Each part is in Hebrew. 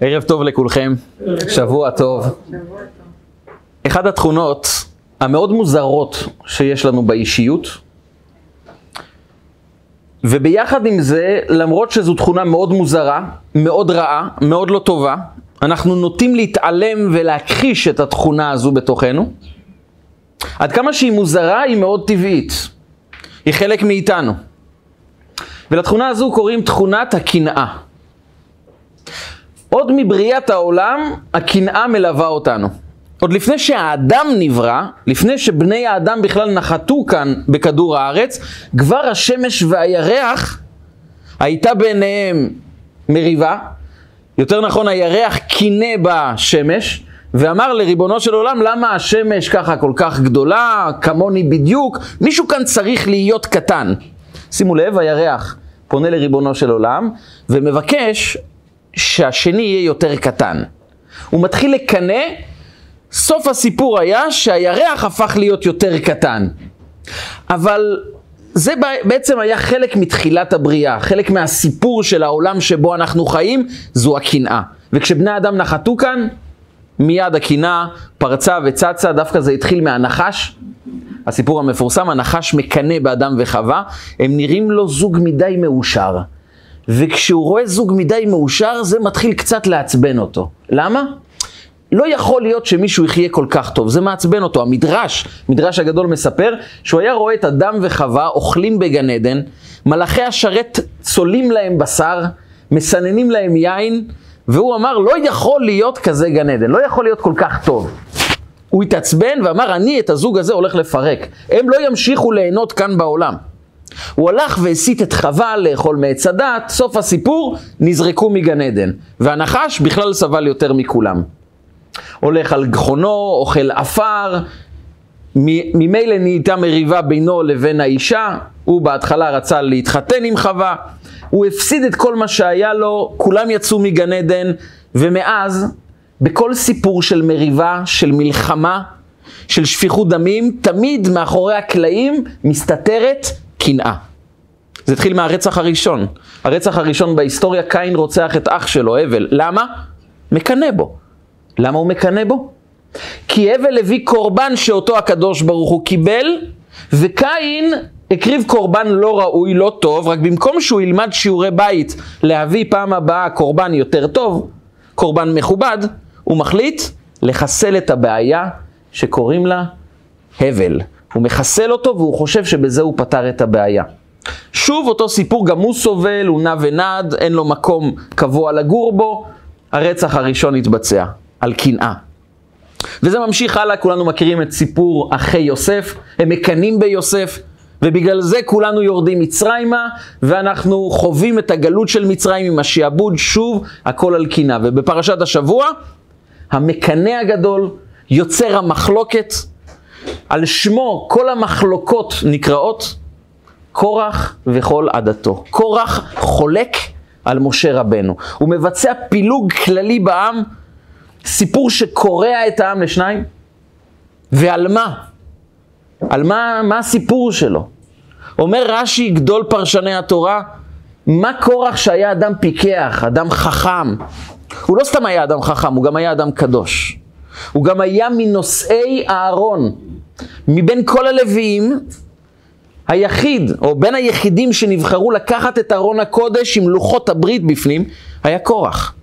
ערב טוב לכולכם, שבוע טוב. אחת התכונות המאוד מוזרות שיש לנו באישיות, וביחד עם זה, למרות שזו תכונה מאוד מוזרה, מאוד רעה, מאוד לא טובה, אנחנו נוטים להתעלם ולהכחיש את התכונה הזו בתוכנו. עד כמה שהיא מוזרה, היא מאוד טבעית. היא חלק מאיתנו. ולתכונה הזו קוראים תכונת הקנאה. עוד מבריאת העולם, הקנאה מלווה אותנו. עוד לפני שהאדם נברא, לפני שבני האדם בכלל נחתו כאן בכדור הארץ, כבר השמש והירח הייתה ביניהם מריבה. יותר נכון, הירח קינא בשמש, ואמר לריבונו של עולם, למה השמש ככה כל כך גדולה, כמוני בדיוק? מישהו כאן צריך להיות קטן. שימו לב, הירח פונה לריבונו של עולם, ומבקש שהשני יהיה יותר קטן. הוא מתחיל לקנא, סוף הסיפור היה שהירח הפך להיות יותר קטן. אבל זה בעצם היה חלק מתחילת הבריאה, חלק מהסיפור של העולם שבו אנחנו חיים, זו הקנאה. וכשבני אדם נחתו כאן, מיד הקנאה פרצה וצצה, דווקא זה התחיל מהנחש, הסיפור המפורסם, הנחש מקנא באדם וחווה, הם נראים לו זוג מדי מאושר. וכשהוא רואה זוג מדי מאושר, זה מתחיל קצת לעצבן אותו. למה? לא יכול להיות שמישהו יחיה כל כך טוב, זה מעצבן אותו. המדרש, מדרש הגדול מספר, שהוא היה רואה את אדם וחווה אוכלים בגן עדן, מלאכי השרת צולים להם בשר, מסננים להם יין, והוא אמר, לא יכול להיות כזה גן עדן, לא יכול להיות כל כך טוב. הוא התעצבן ואמר, אני את הזוג הזה הולך לפרק. הם לא ימשיכו ליהנות כאן בעולם. הוא הלך והסית את חווה לאכול מעץ הדת, סוף הסיפור, נזרקו מגן עדן. והנחש בכלל סבל יותר מכולם. הולך על גחונו, אוכל עפר, ממילא נהייתה מריבה בינו לבין האישה, הוא בהתחלה רצה להתחתן עם חווה, הוא הפסיד את כל מה שהיה לו, כולם יצאו מגן עדן, ומאז, בכל סיפור של מריבה, של מלחמה, של שפיכות דמים, תמיד מאחורי הקלעים מסתתרת קנאה. זה התחיל מהרצח הראשון. הרצח הראשון בהיסטוריה, קין רוצח את אח שלו, הבל. למה? מקנא בו. למה הוא מקנא בו? כי הבל הביא קורבן שאותו הקדוש ברוך הוא קיבל, וקין הקריב קורבן לא ראוי, לא טוב, רק במקום שהוא ילמד שיעורי בית להביא פעם הבאה קורבן יותר טוב, קורבן מכובד, הוא מחליט לחסל את הבעיה שקוראים לה הבל. הוא מחסל אותו והוא חושב שבזה הוא פתר את הבעיה. שוב אותו סיפור, גם הוא סובל, הוא נע ונד, אין לו מקום קבוע לגור בו, הרצח הראשון התבצע, על קנאה. וזה ממשיך הלאה, כולנו מכירים את סיפור אחי יוסף, הם מקנאים ביוסף, ובגלל זה כולנו יורדים מצרימה, ואנחנו חווים את הגלות של מצרים עם השעבוד, שוב, הכל על קנאה. ובפרשת השבוע, המקנא הגדול, יוצר המחלוקת, על שמו כל המחלוקות נקראות קורח וכל עדתו. קורח חולק על משה רבנו. הוא מבצע פילוג כללי בעם, סיפור שקורע את העם לשניים. ועל מה? על מה, מה הסיפור שלו? אומר רש"י, גדול פרשני התורה, מה קורח שהיה אדם פיקח, אדם חכם? הוא לא סתם היה אדם חכם, הוא גם היה אדם קדוש. הוא גם היה מנושאי אהרון. מבין כל הלוויים, היחיד, או בין היחידים שנבחרו לקחת את ארון הקודש עם לוחות הברית בפנים, היה קורח.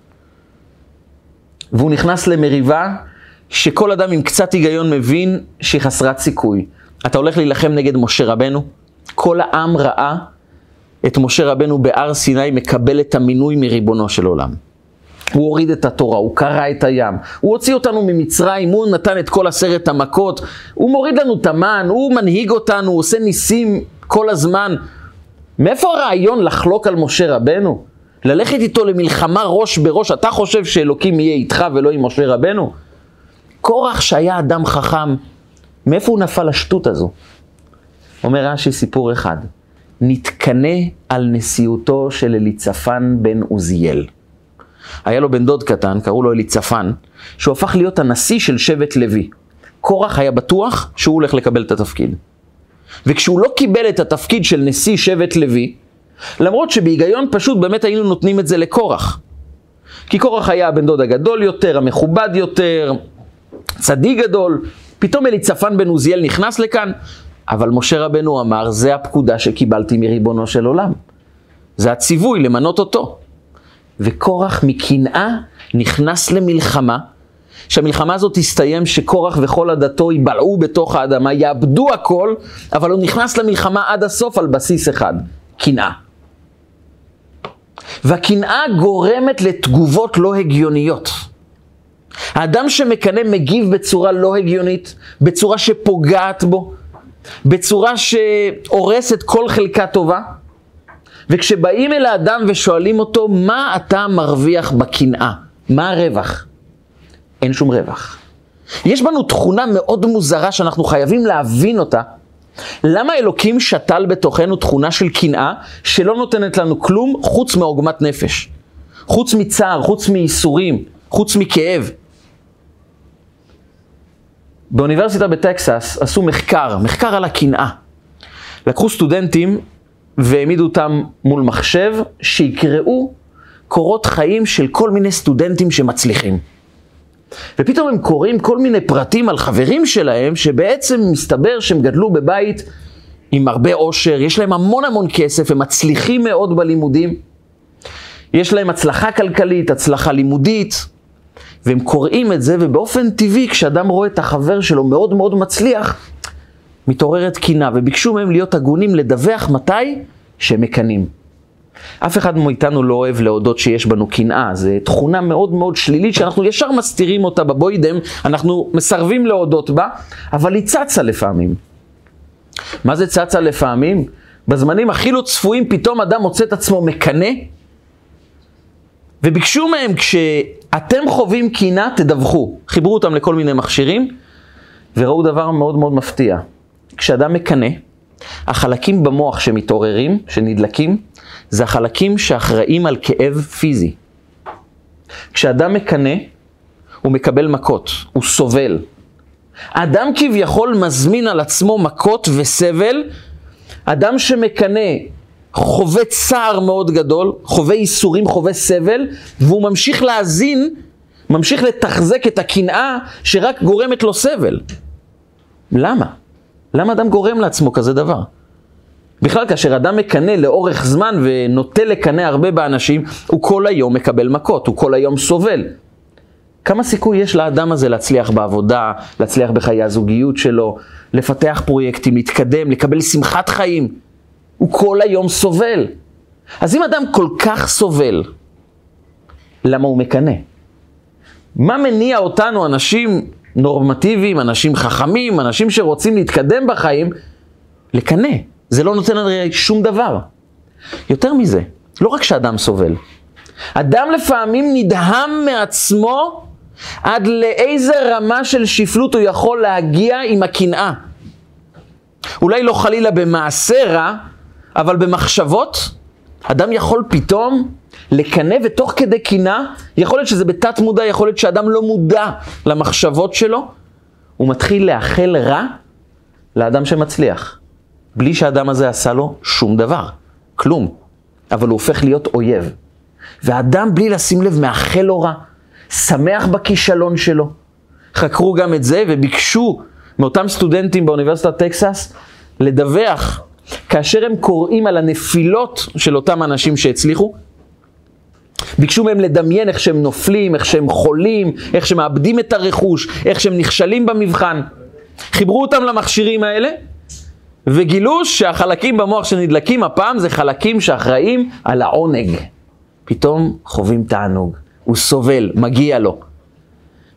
והוא נכנס למריבה שכל אדם עם קצת היגיון מבין שהיא חסרת סיכוי. אתה הולך להילחם נגד משה רבנו? כל העם ראה את משה רבנו בהר סיני מקבל את המינוי מריבונו של עולם. הוא הוריד את התורה, הוא קרע את הים, הוא הוציא אותנו ממצרים, הוא נתן את כל עשרת המכות, הוא מוריד לנו את המן, הוא מנהיג אותנו, הוא עושה ניסים כל הזמן. מאיפה הרעיון לחלוק על משה רבנו? ללכת איתו למלחמה ראש בראש, אתה חושב שאלוקים יהיה איתך ולא עם משה רבנו? קורח שהיה אדם חכם, מאיפה הוא נפל לשטות הזו? אומר רש"י סיפור אחד, נתקנא על נשיאותו של אליצפן בן עוזיאל. היה לו בן דוד קטן, קראו לו אליצפן, שהוא הפך להיות הנשיא של שבט לוי. קורח היה בטוח שהוא הולך לקבל את התפקיד. וכשהוא לא קיבל את התפקיד של נשיא שבט לוי, למרות שבהיגיון פשוט באמת היינו נותנים את זה לקורח. כי קורח היה הבן דוד הגדול יותר, המכובד יותר, צדיק גדול. פתאום אליצפן בן עוזיאל נכנס לכאן, אבל משה רבנו אמר, זה הפקודה שקיבלתי מריבונו של עולם. זה הציווי למנות אותו. וקורח מקנאה נכנס למלחמה, שהמלחמה הזאת תסתיים שקורח וכל עדתו ייבלעו בתוך האדמה, יאבדו הכל, אבל הוא נכנס למלחמה עד הסוף על בסיס אחד, קנאה. והקנאה גורמת לתגובות לא הגיוניות. האדם שמקנא מגיב בצורה לא הגיונית, בצורה שפוגעת בו, בצורה שהורסת כל חלקה טובה. וכשבאים אל האדם ושואלים אותו, מה אתה מרוויח בקנאה? מה הרווח? אין שום רווח. יש בנו תכונה מאוד מוזרה שאנחנו חייבים להבין אותה. למה אלוקים שתל בתוכנו תכונה של קנאה שלא נותנת לנו כלום חוץ מעוגמת נפש? חוץ מצער, חוץ מייסורים, חוץ מכאב. באוניברסיטה בטקסס עשו מחקר, מחקר על הקנאה. לקחו סטודנטים והעמידו אותם מול מחשב שיקראו קורות חיים של כל מיני סטודנטים שמצליחים. ופתאום הם קוראים כל מיני פרטים על חברים שלהם, שבעצם מסתבר שהם גדלו בבית עם הרבה עושר, יש להם המון המון כסף, הם מצליחים מאוד בלימודים, יש להם הצלחה כלכלית, הצלחה לימודית, והם קוראים את זה, ובאופן טבעי, כשאדם רואה את החבר שלו מאוד מאוד מצליח, מתעוררת קינה, וביקשו מהם להיות הגונים לדווח מתי שהם מקנאים. אף אחד מאיתנו לא אוהב להודות שיש בנו קנאה, זו תכונה מאוד מאוד שלילית שאנחנו ישר מסתירים אותה בבוידם, אנחנו מסרבים להודות בה, אבל היא צצה לפעמים. מה זה צצה לפעמים? בזמנים הכי לא צפויים פתאום אדם מוצא את עצמו מקנא, וביקשו מהם כשאתם חווים קנאה תדווחו. חיברו אותם לכל מיני מכשירים, וראו דבר מאוד מאוד מפתיע. כשאדם מקנא, החלקים במוח שמתעוררים, שנדלקים, זה החלקים שאחראים על כאב פיזי. כשאדם מקנא, הוא מקבל מכות, הוא סובל. אדם כביכול מזמין על עצמו מכות וסבל, אדם שמקנא חווה צער מאוד גדול, חווה ייסורים, חווה סבל, והוא ממשיך להזין, ממשיך לתחזק את הקנאה שרק גורמת לו סבל. למה? למה אדם גורם לעצמו כזה דבר? בכלל, כאשר אדם מקנא לאורך זמן ונוטה לקנא הרבה באנשים, הוא כל היום מקבל מכות, הוא כל היום סובל. כמה סיכוי יש לאדם הזה להצליח בעבודה, להצליח בחיי הזוגיות שלו, לפתח פרויקטים, להתקדם, לקבל שמחת חיים? הוא כל היום סובל. אז אם אדם כל כך סובל, למה הוא מקנא? מה מניע אותנו, אנשים נורמטיביים, אנשים חכמים, אנשים שרוצים להתקדם בחיים, לקנא? זה לא נותן הרי שום דבר. יותר מזה, לא רק שאדם סובל, אדם לפעמים נדהם מעצמו עד לאיזה רמה של שפלות הוא יכול להגיע עם הקנאה. אולי לא חלילה במעשה רע, אבל במחשבות, אדם יכול פתאום לקנא ותוך כדי קנאה, יכול להיות שזה בתת מודע, יכול להיות שאדם לא מודע למחשבות שלו, הוא מתחיל לאחל רע לאדם שמצליח. בלי שהאדם הזה עשה לו שום דבר, כלום. אבל הוא הופך להיות אויב. והאדם, בלי לשים לב, מאחל לו רע, שמח בכישלון שלו. חקרו גם את זה וביקשו מאותם סטודנטים באוניברסיטת טקסס לדווח כאשר הם קוראים על הנפילות של אותם אנשים שהצליחו. ביקשו מהם לדמיין איך שהם נופלים, איך שהם חולים, איך שהם מאבדים את הרכוש, איך שהם נכשלים במבחן. חיברו אותם למכשירים האלה, וגילו שהחלקים במוח שנדלקים הפעם זה חלקים שאחראים על העונג. פתאום חווים תענוג, הוא סובל, מגיע לו.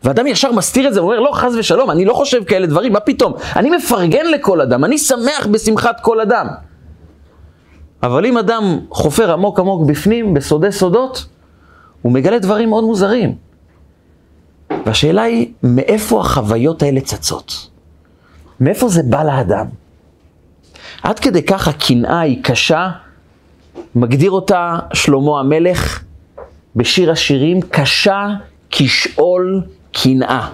ואדם ישר מסתיר את זה ואומר, לא, חס ושלום, אני לא חושב כאלה דברים, מה פתאום? אני מפרגן לכל אדם, אני שמח בשמחת כל אדם. אבל אם אדם חופר עמוק עמוק בפנים, בסודי סודות, הוא מגלה דברים מאוד מוזרים. והשאלה היא, מאיפה החוויות האלה צצות? מאיפה זה בא לאדם? עד כדי כך הקנאה היא קשה, מגדיר אותה שלמה המלך בשיר השירים, קשה כשאול קנאה.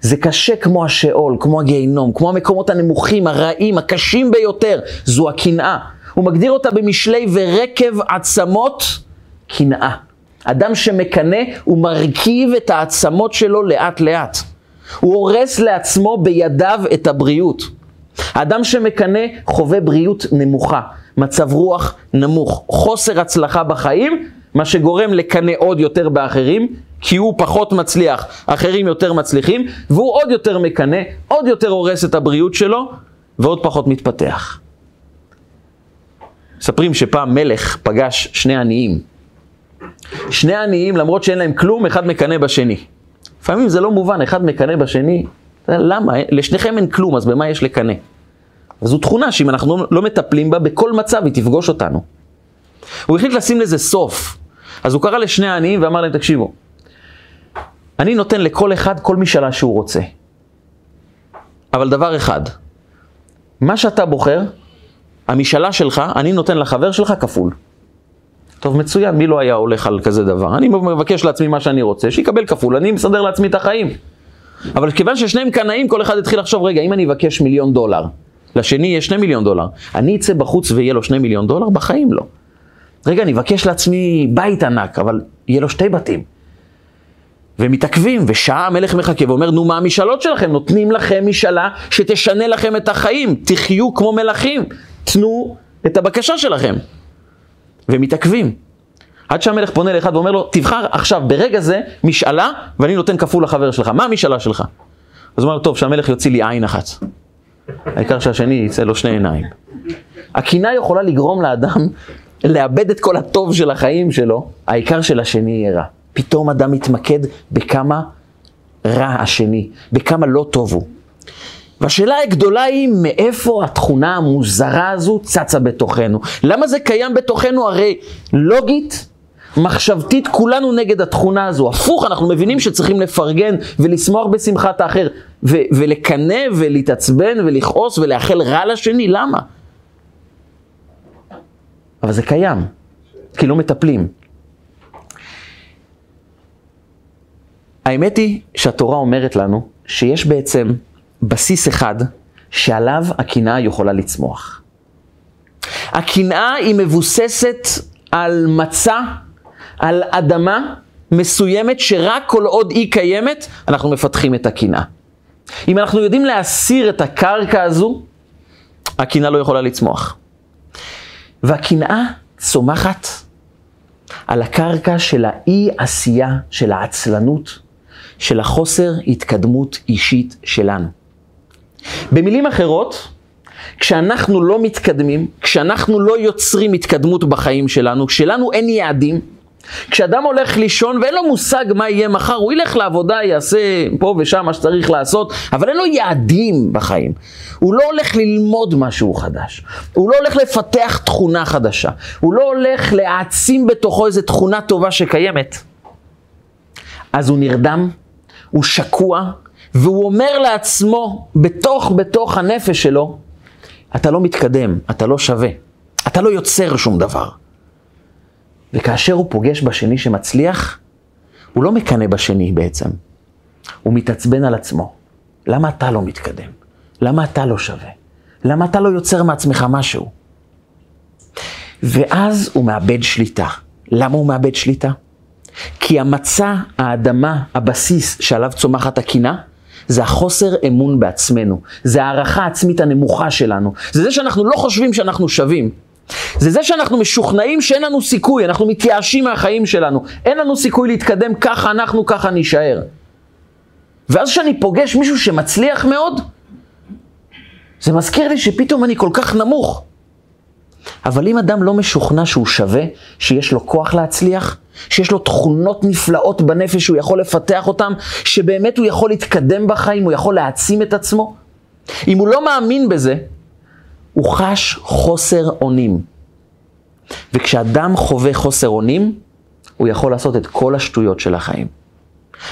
זה קשה כמו השאול, כמו הגיהינום, כמו המקומות הנמוכים, הרעים, הקשים ביותר, זו הקנאה. הוא מגדיר אותה במשלי ורקב עצמות קנאה. אדם שמקנא, הוא מרכיב את העצמות שלו לאט לאט. הוא הורס לעצמו בידיו את הבריאות. האדם שמקנא חווה בריאות נמוכה, מצב רוח נמוך, חוסר הצלחה בחיים, מה שגורם לקנא עוד יותר באחרים, כי הוא פחות מצליח, אחרים יותר מצליחים, והוא עוד יותר מקנא, עוד יותר הורס את הבריאות שלו, ועוד פחות מתפתח. מספרים שפעם מלך פגש שני עניים. שני עניים, למרות שאין להם כלום, אחד מקנא בשני. לפעמים זה לא מובן, אחד מקנא בשני, למה? לשניכם אין כלום, אז במה יש לקנא? זו תכונה שאם אנחנו לא מטפלים בה, בכל מצב היא תפגוש אותנו. הוא החליט לשים לזה סוף. אז הוא קרא לשני העניים ואמר להם, תקשיבו, אני נותן לכל אחד כל משאלה שהוא רוצה. אבל דבר אחד, מה שאתה בוחר, המשאלה שלך, אני נותן לחבר שלך כפול. טוב, מצוין, מי לא היה הולך על כזה דבר? אני מבקש לעצמי מה שאני רוצה, שיקבל כפול, אני מסדר לעצמי את החיים. אבל כיוון ששניהם קנאים, כל אחד התחיל לחשוב, רגע, אם אני אבקש מיליון דולר, לשני יש שני מיליון דולר, אני אצא בחוץ ויהיה לו שני מיליון דולר? בחיים לא. רגע, אני אבקש לעצמי בית ענק, אבל יהיה לו שתי בתים. ומתעכבים, ושעה המלך מחכה ואומר, נו מה המשאלות שלכם? נותנים לכם משאלה שתשנה לכם את החיים, תחיו כמו מלכים, תנו את הבקשה שלכם. ומתעכבים. עד שהמלך פונה לאחד ואומר לו, תבחר עכשיו, ברגע זה, משאלה, ואני נותן כפול לחבר שלך. מה המשאלה שלך? אז הוא אומר, טוב, שהמלך יוציא לי עין אחת. העיקר שהשני יצא לו שני עיניים. הקנאה יכולה לגרום לאדם לאבד את כל הטוב של החיים שלו, העיקר שלשני יהיה רע. פתאום אדם מתמקד בכמה רע השני, בכמה לא טוב הוא. והשאלה הגדולה היא, מאיפה התכונה המוזרה הזו צצה בתוכנו? למה זה קיים בתוכנו? הרי לוגית, מחשבתית, כולנו נגד התכונה הזו. הפוך, אנחנו מבינים שצריכים לפרגן ולשמוח בשמחת האחר, ו- ולקנא ולהתעצבן ולכעוס ולאחל רע לשני, למה? אבל זה קיים, כי לא מטפלים. האמת היא שהתורה אומרת לנו שיש בעצם בסיס אחד שעליו הקנאה יכולה לצמוח. הקנאה היא מבוססת על מצע, על אדמה מסוימת שרק כל עוד היא קיימת, אנחנו מפתחים את הקנאה. אם אנחנו יודעים להסיר את הקרקע הזו, הקנאה לא יכולה לצמוח. והקנאה צומחת על הקרקע של האי עשייה, של העצלנות, של החוסר התקדמות אישית שלנו. במילים אחרות, כשאנחנו לא מתקדמים, כשאנחנו לא יוצרים התקדמות בחיים שלנו, כשלנו אין יעדים, כשאדם הולך לישון ואין לו מושג מה יהיה מחר, הוא ילך לעבודה, יעשה פה ושם מה שצריך לעשות, אבל אין לו יעדים בחיים. הוא לא הולך ללמוד משהו חדש, הוא לא הולך לפתח תכונה חדשה, הוא לא הולך להעצים בתוכו איזו תכונה טובה שקיימת. אז הוא נרדם, הוא שקוע, והוא אומר לעצמו, בתוך בתוך הנפש שלו, אתה לא מתקדם, אתה לא שווה, אתה לא יוצר שום דבר. וכאשר הוא פוגש בשני שמצליח, הוא לא מקנא בשני בעצם, הוא מתעצבן על עצמו. למה אתה לא מתקדם? למה אתה לא שווה? למה אתה לא יוצר מעצמך משהו? ואז הוא מאבד שליטה. למה הוא מאבד שליטה? כי המצע, האדמה, הבסיס שעליו צומחת הקינה, זה החוסר אמון בעצמנו, זה הערכה העצמית הנמוכה שלנו, זה זה שאנחנו לא חושבים שאנחנו שווים. זה זה שאנחנו משוכנעים שאין לנו סיכוי, אנחנו מתייאשים מהחיים שלנו, אין לנו סיכוי להתקדם, ככה אנחנו, ככה נישאר. ואז כשאני פוגש מישהו שמצליח מאוד, זה מזכיר לי שפתאום אני כל כך נמוך. אבל אם אדם לא משוכנע שהוא שווה, שיש לו כוח להצליח, שיש לו תכונות נפלאות בנפש שהוא יכול לפתח אותן, שבאמת הוא יכול להתקדם בחיים, הוא יכול להעצים את עצמו, אם הוא לא מאמין בזה, הוא חש חוסר אונים. וכשאדם חווה חוסר אונים, הוא יכול לעשות את כל השטויות של החיים.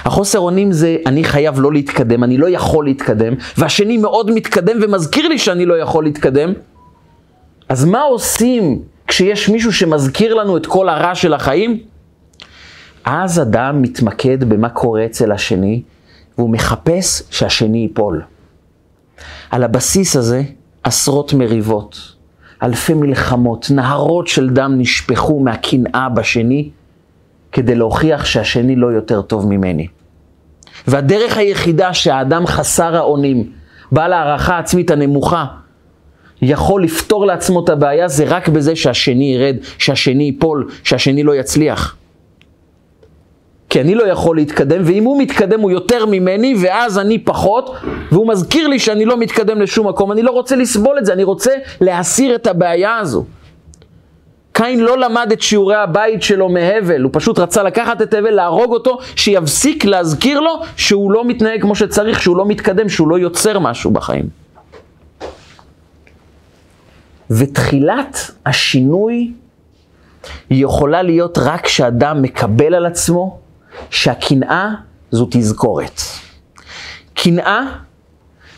החוסר אונים זה אני חייב לא להתקדם, אני לא יכול להתקדם, והשני מאוד מתקדם ומזכיר לי שאני לא יכול להתקדם. אז מה עושים כשיש מישהו שמזכיר לנו את כל הרע של החיים? אז אדם מתמקד במה קורה אצל השני, והוא מחפש שהשני ייפול. על הבסיס הזה עשרות מריבות, אלפי מלחמות, נהרות של דם נשפכו מהקנאה בשני, כדי להוכיח שהשני לא יותר טוב ממני. והדרך היחידה שהאדם חסר האונים, בעל הערכה עצמית הנמוכה, יכול לפתור לעצמו את הבעיה זה רק בזה שהשני ירד, שהשני ייפול, שהשני לא יצליח. כי אני לא יכול להתקדם, ואם הוא מתקדם הוא יותר ממני, ואז אני פחות, והוא מזכיר לי שאני לא מתקדם לשום מקום, אני לא רוצה לסבול את זה, אני רוצה להסיר את הבעיה הזו. קין לא למד את שיעורי הבית שלו מהבל, הוא פשוט רצה לקחת את הבל, להרוג אותו, שיפסיק להזכיר לו שהוא לא מתנהג כמו שצריך, שהוא לא מתקדם, שהוא לא יוצר משהו בחיים. ותחילת השינוי היא יכולה להיות רק כשאדם מקבל על עצמו שהקנאה זו תזכורת. קנאה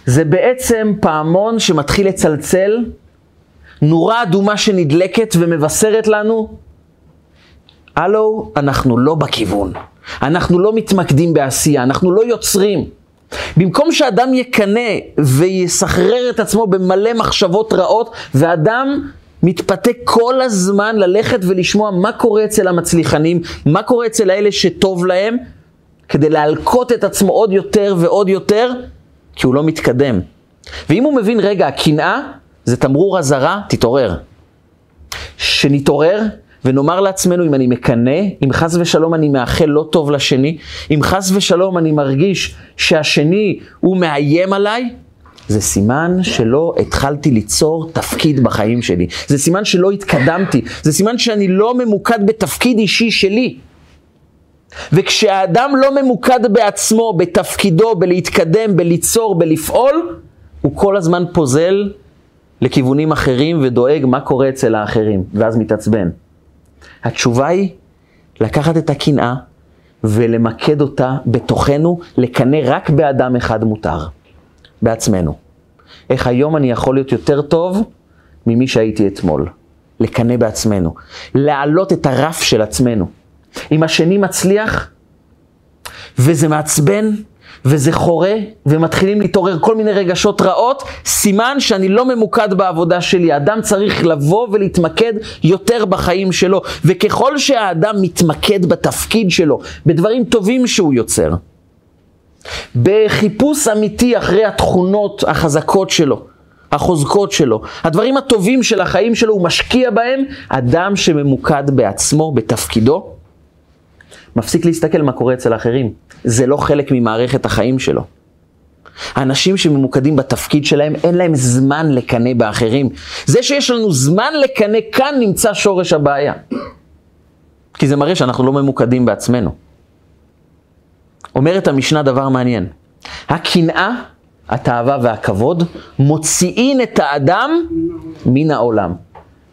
זה בעצם פעמון שמתחיל לצלצל, נורה אדומה שנדלקת ומבשרת לנו, הלו, אנחנו לא בכיוון. אנחנו לא מתמקדים בעשייה, אנחנו לא יוצרים. במקום שאדם יקנא ויסחרר את עצמו במלא מחשבות רעות, ואדם מתפתה כל הזמן ללכת ולשמוע מה קורה אצל המצליחנים, מה קורה אצל האלה שטוב להם, כדי להלקות את עצמו עוד יותר ועוד יותר, כי הוא לא מתקדם. ואם הוא מבין, רגע, הקנאה זה תמרור אזהרה, תתעורר. שנתעורר ונאמר לעצמנו, אם אני מקנא, אם חס ושלום אני מאחל לא טוב לשני, אם חס ושלום אני מרגיש שהשני הוא מאיים עליי, זה סימן שלא התחלתי ליצור תפקיד בחיים שלי. זה סימן שלא התקדמתי. זה סימן שאני לא ממוקד בתפקיד אישי שלי. וכשהאדם לא ממוקד בעצמו, בתפקידו, בלהתקדם, בליצור, בלפעול, הוא כל הזמן פוזל לכיוונים אחרים ודואג מה קורה אצל האחרים, ואז מתעצבן. התשובה היא לקחת את הקנאה ולמקד אותה בתוכנו, לקנא רק באדם אחד מותר. בעצמנו. איך היום אני יכול להיות יותר טוב ממי שהייתי אתמול. לקנא בעצמנו. להעלות את הרף של עצמנו. אם השני מצליח, וזה מעצבן, וזה חורה, ומתחילים להתעורר כל מיני רגשות רעות, סימן שאני לא ממוקד בעבודה שלי. האדם צריך לבוא ולהתמקד יותר בחיים שלו. וככל שהאדם מתמקד בתפקיד שלו, בדברים טובים שהוא יוצר, בחיפוש אמיתי אחרי התכונות החזקות שלו, החוזקות שלו, הדברים הטובים של החיים שלו, הוא משקיע בהם, אדם שממוקד בעצמו, בתפקידו, מפסיק להסתכל מה קורה אצל האחרים. זה לא חלק ממערכת החיים שלו. האנשים שממוקדים בתפקיד שלהם, אין להם זמן לקנא באחרים. זה שיש לנו זמן לקנא, כאן נמצא שורש הבעיה. כי זה מראה שאנחנו לא ממוקדים בעצמנו. אומרת המשנה דבר מעניין. הקנאה, התאווה והכבוד, מוציאים את האדם מן העולם.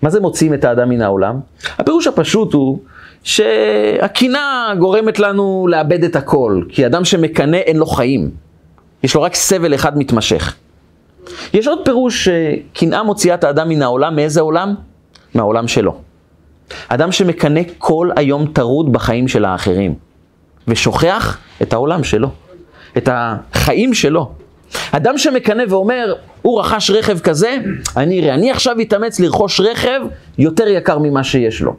מה זה מוציאים את האדם מן העולם? הפירוש הפשוט הוא שהקנאה גורמת לנו לאבד את הכל, כי אדם שמקנא אין לו חיים. יש לו רק סבל אחד מתמשך. יש עוד פירוש שקנאה מוציאה את האדם מן העולם, מאיזה עולם? מהעולם שלו. אדם שמקנא כל היום טרוד בחיים של האחרים. ושוכח את העולם שלו, את החיים שלו. אדם שמקנא ואומר, הוא רכש רכב כזה, אני אראה, אני עכשיו אתאמץ לרכוש רכב יותר יקר ממה שיש לו.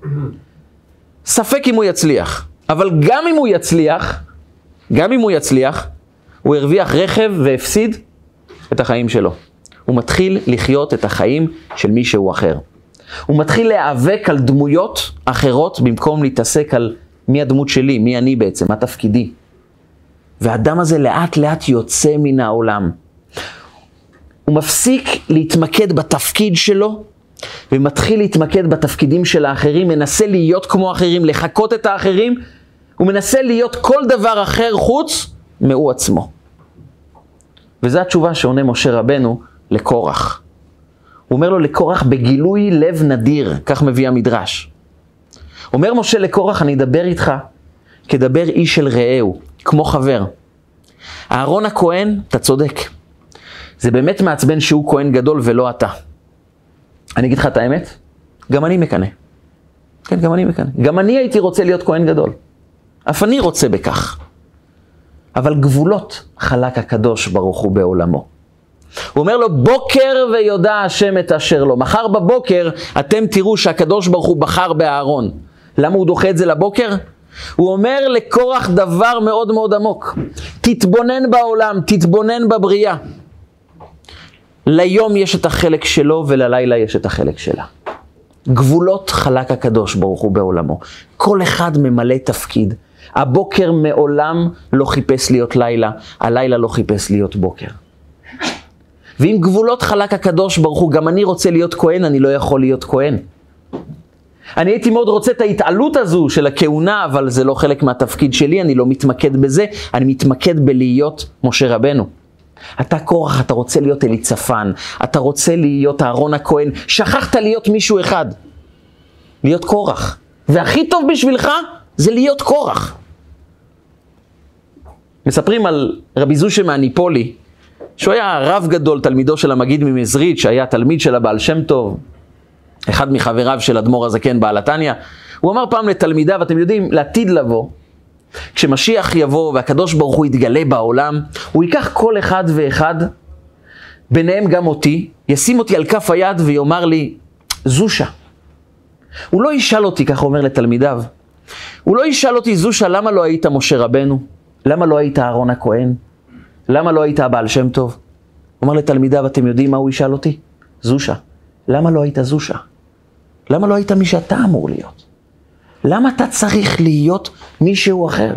ספק אם הוא יצליח, אבל גם אם הוא יצליח, גם אם הוא יצליח, הוא הרוויח רכב והפסיד את החיים שלו. הוא מתחיל לחיות את החיים של מישהו אחר. הוא מתחיל להיאבק על דמויות אחרות במקום להתעסק על מי הדמות שלי, מי אני בעצם, מה תפקידי. והאדם הזה לאט לאט יוצא מן העולם. הוא מפסיק להתמקד בתפקיד שלו, ומתחיל להתמקד בתפקידים של האחרים, מנסה להיות כמו אחרים, לחקות את האחרים, הוא מנסה להיות כל דבר אחר חוץ מהוא עצמו. וזו התשובה שעונה משה רבנו לקורח. הוא אומר לו לקורח בגילוי לב נדיר, כך מביא המדרש. אומר משה לקורח, אני אדבר איתך כדבר איש של רעהו, כמו חבר. אהרון הכהן, אתה צודק. זה באמת מעצבן שהוא כהן גדול ולא אתה. אני אגיד לך את האמת, גם אני מקנא. כן, גם אני מקנא. גם אני הייתי רוצה להיות כהן גדול. אף אני רוצה בכך. אבל גבולות חלק הקדוש ברוך הוא בעולמו. הוא אומר לו, בוקר ויודע השם את אשר לו. מחר בבוקר אתם תראו שהקדוש ברוך הוא בחר באהרון. למה הוא דוחה את זה לבוקר? הוא אומר לקורח דבר מאוד מאוד עמוק. תתבונן בעולם, תתבונן בבריאה. ליום יש את החלק שלו וללילה יש את החלק שלה. גבולות חלק הקדוש ברוך הוא בעולמו. כל אחד ממלא תפקיד. הבוקר מעולם לא חיפש להיות לילה, הלילה לא חיפש להיות בוקר. ואם גבולות חלק הקדוש ברוך הוא, גם אני רוצה להיות כהן, אני לא יכול להיות כהן. אני הייתי מאוד רוצה את ההתעלות הזו של הכהונה, אבל זה לא חלק מהתפקיד שלי, אני לא מתמקד בזה, אני מתמקד בלהיות משה רבנו. אתה קורח, אתה רוצה להיות אליצפן, אתה רוצה להיות אהרון הכהן, שכחת להיות מישהו אחד, להיות קורח. והכי טוב בשבילך זה להיות קורח. מספרים על רבי זושה מהניפולי, שהוא היה רב גדול, תלמידו של המגיד ממזרית, שהיה תלמיד של הבעל שם טוב, אחד מחבריו של אדמו"ר הזקן בעל התניא. הוא אמר פעם לתלמידיו, אתם יודעים, לעתיד לבוא, כשמשיח יבוא והקדוש ברוך הוא יתגלה בעולם, הוא ייקח כל אחד ואחד, ביניהם גם אותי, ישים אותי על כף היד ויאמר לי, זושה. הוא לא ישאל אותי, ככה אומר לתלמידיו, הוא לא ישאל אותי, זושה, למה לא היית משה רבנו? למה לא היית אהרון הכהן? למה לא היית הבעל שם טוב? הוא אומר לתלמידיו, אתם יודעים מה הוא ישאל אותי? זושה. למה לא היית זושה? למה לא היית מי שאתה אמור להיות? למה אתה צריך להיות מישהו אחר?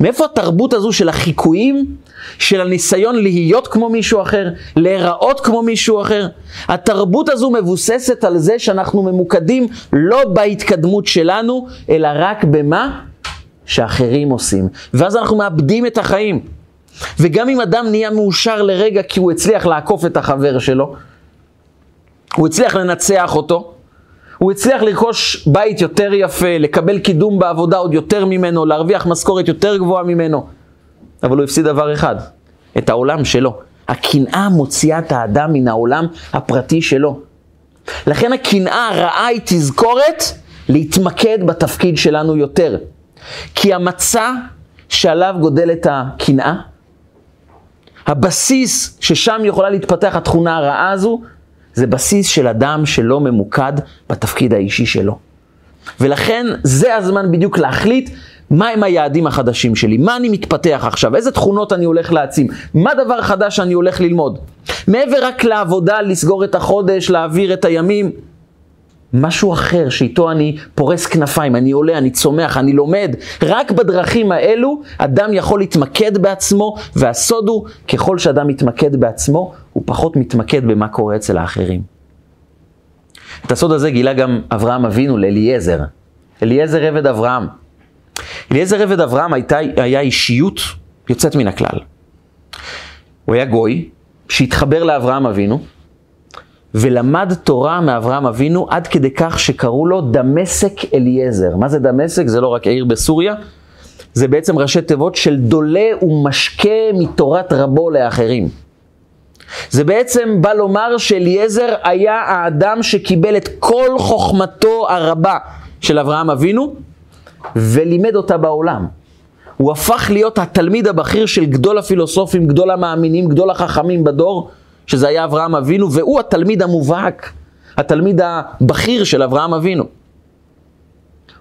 מאיפה התרבות הזו של החיקויים, של הניסיון להיות כמו מישהו אחר, להיראות כמו מישהו אחר? התרבות הזו מבוססת על זה שאנחנו ממוקדים לא בהתקדמות שלנו, אלא רק במה שאחרים עושים. ואז אנחנו מאבדים את החיים. וגם אם אדם נהיה מאושר לרגע כי הוא הצליח לעקוף את החבר שלו, הוא הצליח לנצח אותו, הוא הצליח לרכוש בית יותר יפה, לקבל קידום בעבודה עוד יותר ממנו, להרוויח משכורת יותר גבוהה ממנו. אבל הוא הפסיד דבר אחד, את העולם שלו. הקנאה מוציאה את האדם מן העולם הפרטי שלו. לכן הקנאה הרעה היא תזכורת להתמקד בתפקיד שלנו יותר. כי המצע שעליו גודלת הקנאה, הבסיס ששם יכולה להתפתח התכונה הרעה הזו, זה בסיס של אדם שלא ממוקד בתפקיד האישי שלו. ולכן זה הזמן בדיוק להחליט מהם היעדים החדשים שלי, מה אני מתפתח עכשיו, איזה תכונות אני הולך להעצים, מה דבר חדש שאני הולך ללמוד. מעבר רק לעבודה, לסגור את החודש, להעביר את הימים, משהו אחר שאיתו אני פורס כנפיים, אני עולה, אני צומח, אני לומד. רק בדרכים האלו אדם יכול להתמקד בעצמו, והסוד הוא, ככל שאדם מתמקד בעצמו, הוא פחות מתמקד במה קורה אצל האחרים. את הסוד הזה גילה גם אברהם אבינו לאליעזר. אליעזר עבד אברהם. אליעזר עבד אברהם הייתה, היה אישיות יוצאת מן הכלל. הוא היה גוי שהתחבר לאברהם אבינו, ולמד תורה מאברהם אבינו עד כדי כך שקראו לו דמשק אליעזר. מה זה דמשק? זה לא רק עיר בסוריה, זה בעצם ראשי תיבות של דולה ומשקה מתורת רבו לאחרים. זה בעצם בא לומר שאליעזר היה האדם שקיבל את כל חוכמתו הרבה של אברהם אבינו ולימד אותה בעולם. הוא הפך להיות התלמיד הבכיר של גדול הפילוסופים, גדול המאמינים, גדול החכמים בדור, שזה היה אברהם אבינו, והוא התלמיד המובהק, התלמיד הבכיר של אברהם אבינו.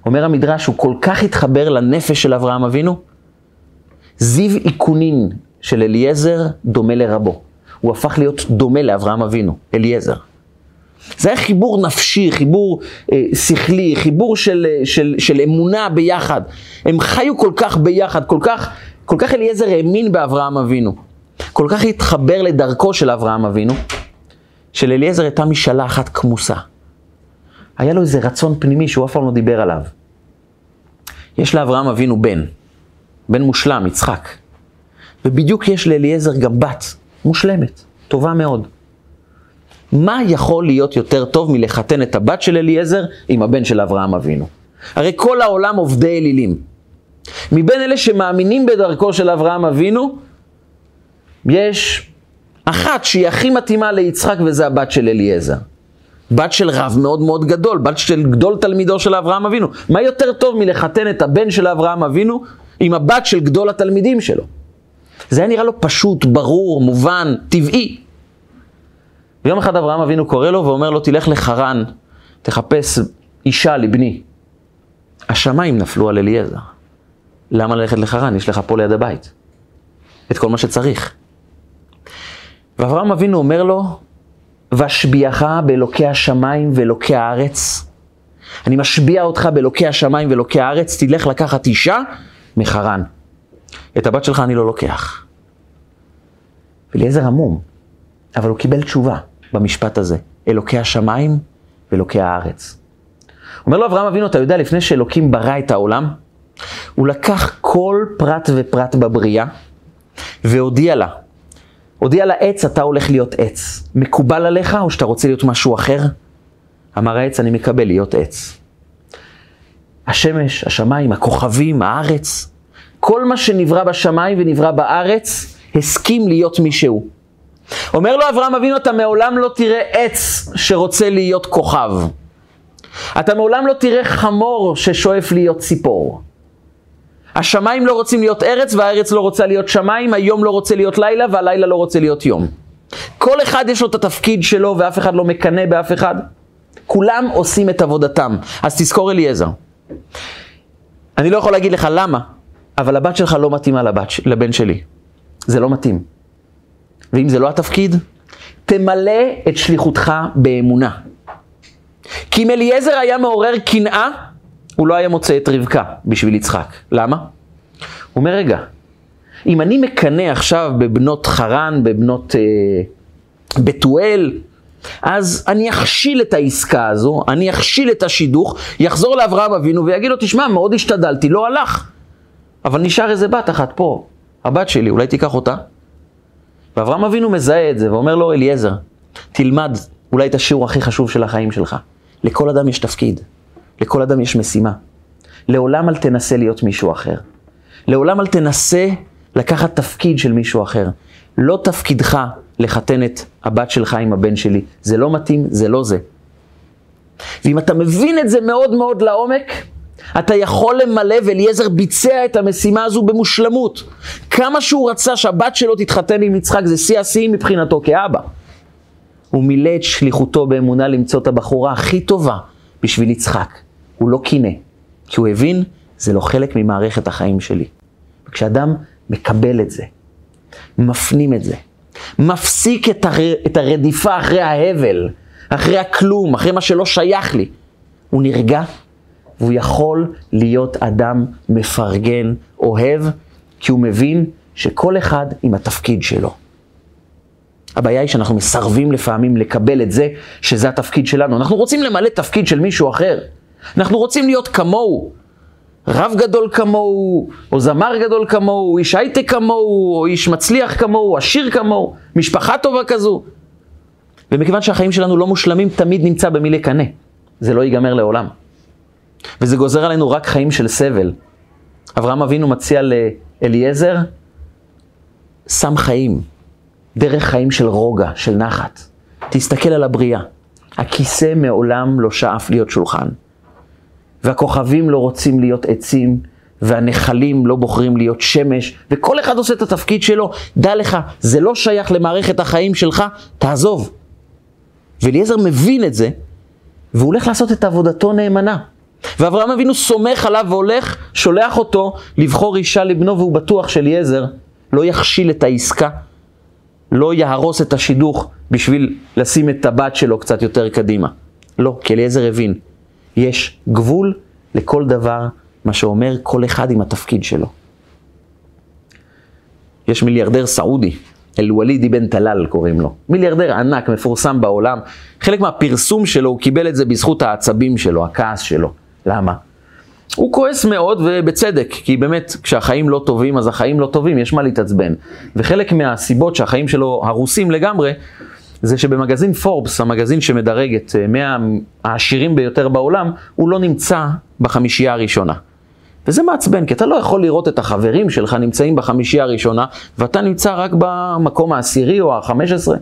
אומר המדרש, הוא כל כך התחבר לנפש של אברהם אבינו, זיו איכונין של אליעזר דומה לרבו. הוא הפך להיות דומה לאברהם אבינו, אליעזר. זה היה חיבור נפשי, חיבור אה, שכלי, חיבור של, אה, של, של אמונה ביחד. הם חיו כל כך ביחד, כל כך, כל כך אליעזר האמין באברהם אבינו. כל כך התחבר לדרכו של אברהם אבינו, שלאליעזר הייתה משאלה אחת כמוסה. היה לו איזה רצון פנימי שהוא אף פעם לא דיבר עליו. יש לאברהם אבינו בן, בן מושלם, יצחק. ובדיוק יש לאליעזר גם בת, מושלמת, טובה מאוד. מה יכול להיות יותר טוב מלחתן את הבת של אליעזר עם הבן של אברהם אבינו? הרי כל העולם עובדי אלילים. מבין אלה שמאמינים בדרכו של אברהם אבינו, יש אחת שהיא הכי מתאימה ליצחק וזה הבת של אליעזר. בת של רב מאוד מאוד גדול, בת של גדול תלמידו של אברהם אבינו. מה יותר טוב מלחתן את הבן של אברהם אבינו עם הבת של גדול התלמידים שלו? זה היה נראה לו פשוט, ברור, מובן, טבעי. ויום אחד אברהם אבינו קורא לו ואומר לו, תלך לחרן, תחפש אישה לבני. השמיים נפלו על אליעזר. למה ללכת לחרן? יש לך פה ליד הבית. את כל מה שצריך. ואברהם אבינו אומר לו, ואשביעך באלוקי השמיים ואלוקי הארץ. אני משביע אותך באלוקי השמיים ואלוקי הארץ, תלך לקחת אישה מחרן. את הבת שלך אני לא לוקח. ואליעזר עמום, אבל הוא קיבל תשובה במשפט הזה, אלוקי השמיים ואלוקי הארץ. אומר לו אברהם אבינו, אתה יודע, לפני שאלוקים ברא את העולם, הוא לקח כל פרט ופרט בבריאה והודיע לה, הודיע לה עץ, אתה הולך להיות עץ. מקובל עליך או שאתה רוצה להיות משהו אחר? אמר העץ, אני מקבל להיות עץ. השמש, השמיים, הכוכבים, הארץ, כל מה שנברא בשמיים ונברא בארץ, הסכים להיות מישהו. אומר לו אברהם אבינו, אתה מעולם לא תראה עץ שרוצה להיות כוכב. אתה מעולם לא תראה חמור ששואף להיות ציפור. השמיים לא רוצים להיות ארץ והארץ לא רוצה להיות שמיים, היום לא רוצה להיות לילה והלילה לא רוצה להיות יום. כל אחד יש לו את התפקיד שלו ואף אחד לא מקנא באף אחד. כולם עושים את עבודתם. אז תזכור אליעזר. אני לא יכול להגיד לך למה, אבל הבת שלך לא מתאימה לבת, לבן שלי. זה לא מתאים. ואם זה לא התפקיד, תמלא את שליחותך באמונה. כי אם אליעזר היה מעורר קנאה, הוא לא היה מוצא את רבקה בשביל יצחק. למה? הוא אומר, רגע, אם אני מקנא עכשיו בבנות חרן, בבנות אה, בתואל, אז אני אכשיל את העסקה הזו, אני אכשיל את השידוך, יחזור לאברהם אבינו ויגיד לו, תשמע, מאוד השתדלתי, לא הלך. אבל נשאר איזה בת אחת פה, הבת שלי, אולי תיקח אותה? ואברהם אבינו מזהה את זה ואומר לו, אליעזר, תלמד אולי את השיעור הכי חשוב של החיים שלך. לכל אדם יש תפקיד. לכל אדם יש משימה. לעולם אל תנסה להיות מישהו אחר. לעולם אל תנסה לקחת תפקיד של מישהו אחר. לא תפקידך לחתן את הבת שלך עם הבן שלי. זה לא מתאים, זה לא זה. ואם אתה מבין את זה מאוד מאוד לעומק, אתה יכול למלא, ואליעזר ביצע את המשימה הזו במושלמות. כמה שהוא רצה שהבת שלו תתחתן עם יצחק, זה שיא השיאים מבחינתו כאבא. הוא מילא את שליחותו באמונה למצוא את הבחורה הכי טובה בשביל יצחק. הוא לא קינא, כי הוא הבין, זה לא חלק ממערכת החיים שלי. וכשאדם מקבל את זה, מפנים את זה, מפסיק את, הר... את הרדיפה אחרי ההבל, אחרי הכלום, אחרי מה שלא שייך לי, הוא נרגע, והוא יכול להיות אדם מפרגן, אוהב, כי הוא מבין שכל אחד עם התפקיד שלו. הבעיה היא שאנחנו מסרבים לפעמים לקבל את זה שזה התפקיד שלנו. אנחנו רוצים למלא תפקיד של מישהו אחר. אנחנו רוצים להיות כמוהו. רב גדול כמוהו, או זמר גדול כמוהו, איש הייטק כמוהו, או איש מצליח כמוהו, עשיר כמוהו, משפחה טובה כזו. ומכיוון שהחיים שלנו לא מושלמים, תמיד נמצא במי לקנא. זה לא ייגמר לעולם. וזה גוזר עלינו רק חיים של סבל. אברהם אבינו מציע לאליעזר, שם חיים, דרך חיים של רוגע, של נחת. תסתכל על הבריאה. הכיסא מעולם לא שאף להיות שולחן. והכוכבים לא רוצים להיות עצים, והנחלים לא בוחרים להיות שמש, וכל אחד עושה את התפקיד שלו. דע לך, זה לא שייך למערכת החיים שלך, תעזוב. ואליעזר מבין את זה, והוא הולך לעשות את עבודתו נאמנה. ואברהם אבינו סומך עליו והולך, שולח אותו לבחור אישה לבנו, והוא בטוח שאליעזר לא יכשיל את העסקה, לא יהרוס את השידוך בשביל לשים את הבת שלו קצת יותר קדימה. לא, כי אליעזר הבין, יש גבול לכל דבר, מה שאומר כל אחד עם התפקיד שלו. יש מיליארדר סעודי, אל-וליד אבן טלאל קוראים לו. מיליארדר ענק, מפורסם בעולם. חלק מהפרסום שלו, הוא קיבל את זה בזכות העצבים שלו, הכעס שלו. למה? הוא כועס מאוד ובצדק, כי באמת כשהחיים לא טובים אז החיים לא טובים, יש מה להתעצבן. וחלק מהסיבות שהחיים שלו הרוסים לגמרי, זה שבמגזין פורבס, המגזין שמדרג את 100 אה, העשירים ביותר בעולם, הוא לא נמצא בחמישייה הראשונה. וזה מעצבן, כי אתה לא יכול לראות את החברים שלך נמצאים בחמישייה הראשונה, ואתה נמצא רק במקום העשירי או החמש עשרה.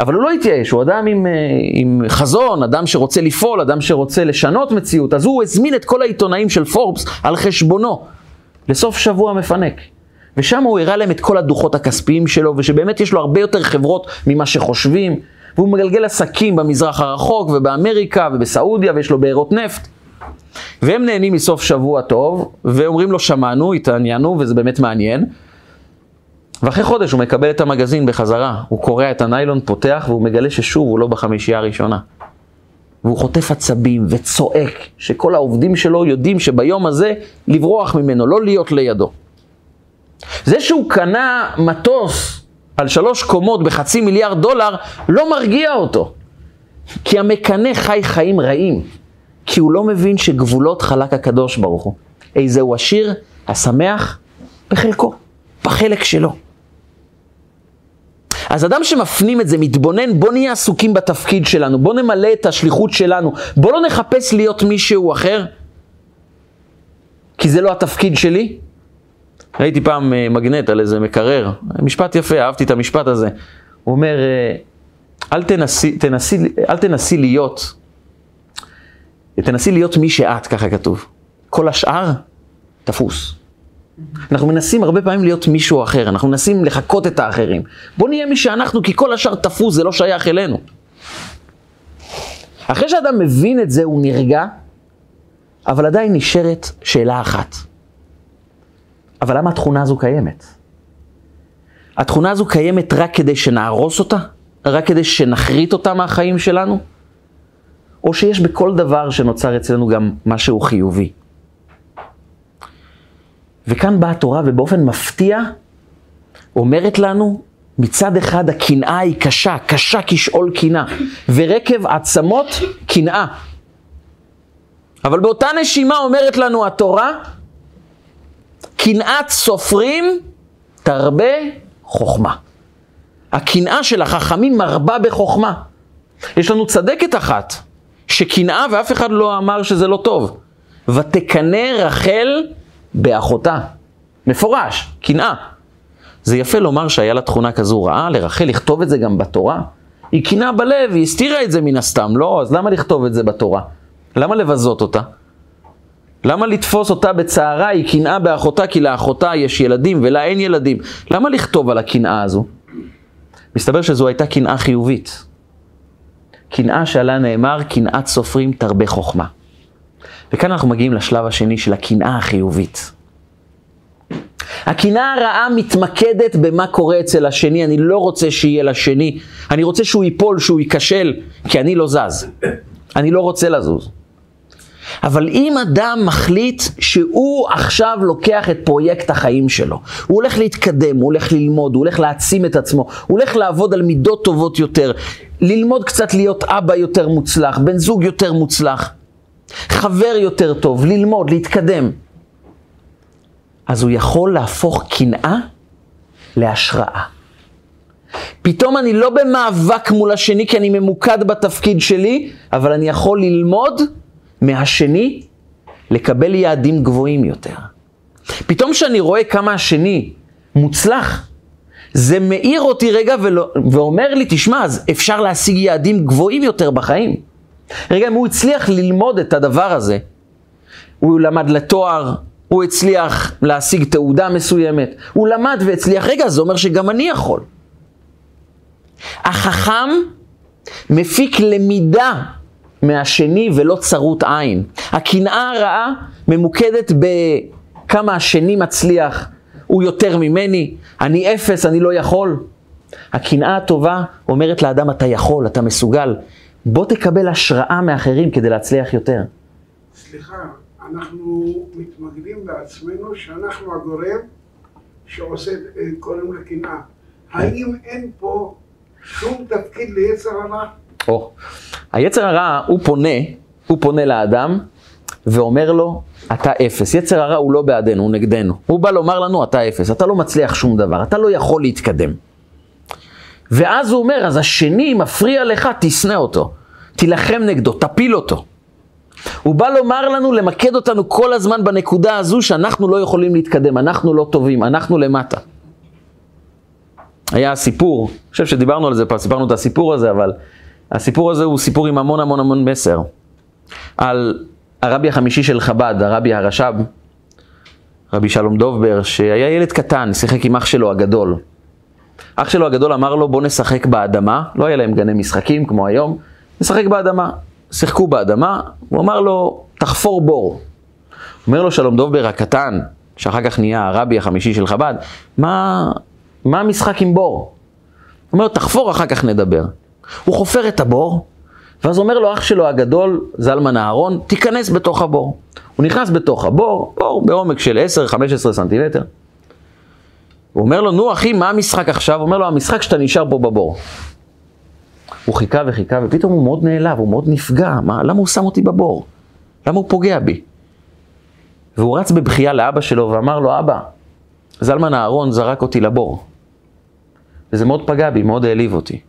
אבל הוא לא התייאש, הוא אדם עם, אה, עם חזון, אדם שרוצה לפעול, אדם שרוצה לשנות מציאות, אז הוא הזמין את כל העיתונאים של פורבס על חשבונו לסוף שבוע מפנק. ושם הוא הראה להם את כל הדוחות הכספיים שלו, ושבאמת יש לו הרבה יותר חברות ממה שחושבים, והוא מגלגל עסקים במזרח הרחוק ובאמריקה ובסעודיה, ויש לו בארות נפט. והם נהנים מסוף שבוע טוב, ואומרים לו שמענו, התעניינו, וזה באמת מעניין. ואחרי חודש הוא מקבל את המגזין בחזרה, הוא קורע את הניילון, פותח, והוא מגלה ששוב הוא לא בחמישייה הראשונה. והוא חוטף עצבים וצועק, שכל העובדים שלו יודעים שביום הזה לברוח ממנו, לא להיות לידו. זה שהוא קנה מטוס על שלוש קומות בחצי מיליארד דולר, לא מרגיע אותו. כי המקנא חי חיים רעים. כי הוא לא מבין שגבולות חלק הקדוש ברוך הוא. איזה הוא עשיר, השמח, בחלקו, בחלק שלו. אז אדם שמפנים את זה, מתבונן, בוא נהיה עסוקים בתפקיד שלנו, בוא נמלא את השליחות שלנו, בוא לא נחפש להיות מישהו אחר, כי זה לא התפקיד שלי. ראיתי פעם אה, מגנט על איזה מקרר, משפט יפה, אהבתי את המשפט הזה. הוא אומר, אה, אל תנסי, תנסי, אל תנסי להיות, תנסי להיות מי שאת, ככה כתוב. כל השאר, תפוס. אנחנו מנסים הרבה פעמים להיות מישהו אחר, אנחנו מנסים לחקות את האחרים. בוא נהיה מי שאנחנו, כי כל השאר תפוס, זה לא שייך אלינו. אחרי שאדם מבין את זה, הוא נרגע, אבל עדיין נשארת שאלה אחת. אבל למה התכונה הזו קיימת? התכונה הזו קיימת רק כדי שנהרוס אותה? רק כדי שנחריט אותה מהחיים שלנו? או שיש בכל דבר שנוצר אצלנו גם משהו חיובי? וכאן באה התורה ובאופן מפתיע אומרת לנו, מצד אחד הקנאה היא קשה, קשה כשאול קנאה, ורקב עצמות קנאה. אבל באותה נשימה אומרת לנו התורה, קנאת סופרים תרבה חוכמה. הקנאה של החכמים מרבה בחוכמה. יש לנו צדקת אחת, שקנאה ואף אחד לא אמר שזה לא טוב. ותקנא רחל באחותה. מפורש, קנאה. זה יפה לומר שהיה לה תכונה כזו רעה, לרחל לכתוב את זה גם בתורה. היא קנאה בלב, היא הסתירה את זה מן הסתם, לא? אז למה לכתוב את זה בתורה? למה לבזות אותה? למה לתפוס אותה בצערה? היא קנאה באחותה, כי לאחותה יש ילדים ולה אין ילדים. למה לכתוב על הקנאה הזו? מסתבר שזו הייתה קנאה חיובית. קנאה שעליה נאמר, קנאת סופרים תרבה חוכמה. וכאן אנחנו מגיעים לשלב השני של הקנאה החיובית. הקנאה הרעה מתמקדת במה קורה אצל השני, אני לא רוצה שיהיה לשני, אני רוצה שהוא ייפול, שהוא ייכשל, כי אני לא זז. אני לא רוצה לזוז. אבל אם אדם מחליט שהוא עכשיו לוקח את פרויקט החיים שלו, הוא הולך להתקדם, הוא הולך ללמוד, הוא הולך להעצים את עצמו, הוא הולך לעבוד על מידות טובות יותר, ללמוד קצת להיות אבא יותר מוצלח, בן זוג יותר מוצלח, חבר יותר טוב, ללמוד, להתקדם. אז הוא יכול להפוך קנאה להשראה. פתאום אני לא במאבק מול השני כי אני ממוקד בתפקיד שלי, אבל אני יכול ללמוד מהשני לקבל יעדים גבוהים יותר. פתאום כשאני רואה כמה השני מוצלח, זה מאיר אותי רגע ולא, ואומר לי, תשמע, אז אפשר להשיג יעדים גבוהים יותר בחיים. רגע, אם הוא הצליח ללמוד את הדבר הזה, הוא למד לתואר, הוא הצליח להשיג תעודה מסוימת, הוא למד והצליח, רגע, זה אומר שגם אני יכול. החכם מפיק למידה מהשני ולא צרות עין. הקנאה הרעה ממוקדת בכמה השני מצליח, הוא יותר ממני, אני אפס, אני לא יכול. הקנאה הטובה אומרת לאדם, אתה יכול, אתה מסוגל. בוא תקבל השראה מאחרים כדי להצליח יותר. סליחה, אנחנו מתמקדים בעצמנו שאנחנו הגורם שעושה, אה, קוראים לקנאה. האם אין פה שום תפקיד ליצר הרע? או, היצר הרע, הוא פונה, הוא פונה לאדם ואומר לו, אתה אפס. יצר הרע הוא לא בעדנו, הוא נגדנו. הוא בא לומר לנו, אתה אפס, אתה לא מצליח שום דבר, אתה לא יכול להתקדם. ואז הוא אומר, אז השני מפריע לך, תשנא אותו. תילחם נגדו, תפיל אותו. הוא בא לומר לנו, למקד אותנו כל הזמן בנקודה הזו שאנחנו לא יכולים להתקדם, אנחנו לא טובים, אנחנו למטה. היה סיפור, אני חושב שדיברנו על זה פעם, סיפרנו את הסיפור הזה, אבל הסיפור הזה הוא סיפור עם המון המון המון מסר. על הרבי החמישי של חב"ד, הרבי הרש"ב, רבי שלום דובבר, שהיה ילד קטן, שיחק עם אח שלו הגדול. אח שלו הגדול אמר לו, בוא נשחק באדמה, לא היה להם גני משחקים כמו היום, נשחק באדמה. שיחקו באדמה, הוא אמר לו, תחפור בור. אומר לו שלום דובר הקטן, שאחר כך נהיה הרבי החמישי של חב"ד, מה, מה המשחק עם בור? הוא אומר לו, תחפור, אחר כך נדבר. הוא חופר את הבור, ואז אומר לו אח שלו הגדול, זלמן אהרון, תיכנס בתוך הבור. הוא נכנס בתוך הבור, בור בעומק של 10-15 סנטימטר. הוא אומר לו, נו אחי, מה המשחק עכשיו? הוא אומר לו, המשחק שאתה נשאר פה בבור. הוא חיכה וחיכה, ופתאום הוא מאוד נעלב, הוא מאוד נפגע. מה, למה הוא שם אותי בבור? למה הוא פוגע בי? והוא רץ בבכייה לאבא שלו ואמר לו, אבא, זלמן אהרון זרק אותי לבור. וזה מאוד פגע בי, מאוד העליב אותי.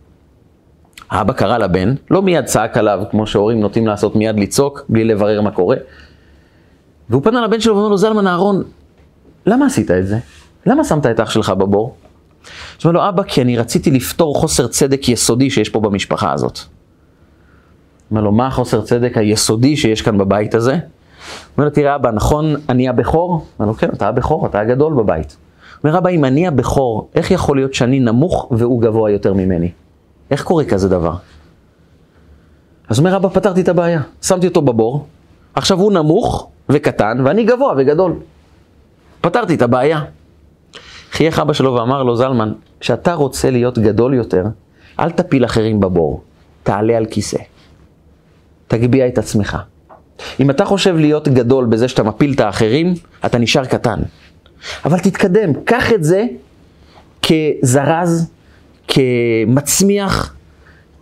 האבא קרא לבן, לא מיד צעק עליו, כמו שהורים נוטים לעשות מיד לצעוק, בלי לברר מה קורה. והוא פנה לבן שלו ואומר לו, זלמן אהרון, למה עשית את זה? למה שמת את אח שלך בבור? אז אומר לו, אבא, כי אני רציתי לפתור חוסר צדק יסודי שיש פה במשפחה הזאת. אומר לו, מה החוסר צדק היסודי שיש כאן בבית הזה? אומר לו, תראה אבא, נכון אני הבכור? אומר לו, כן, אתה הבכור, אתה הגדול בבית. אומר אבא, אם אני הבכור, איך יכול להיות שאני נמוך והוא גבוה יותר ממני? איך קורה כזה דבר? אז אומר אבא, פתרתי את הבעיה. שמתי אותו בבור, עכשיו הוא נמוך וקטן, ואני גבוה וגדול. פתרתי את הבעיה. חייך אבא שלו ואמר לו, זלמן, כשאתה רוצה להיות גדול יותר, אל תפיל אחרים בבור, תעלה על כיסא. תגביה את עצמך. אם אתה חושב להיות גדול בזה שאתה מפיל את האחרים, אתה נשאר קטן. אבל תתקדם, קח את זה כזרז, כמצמיח,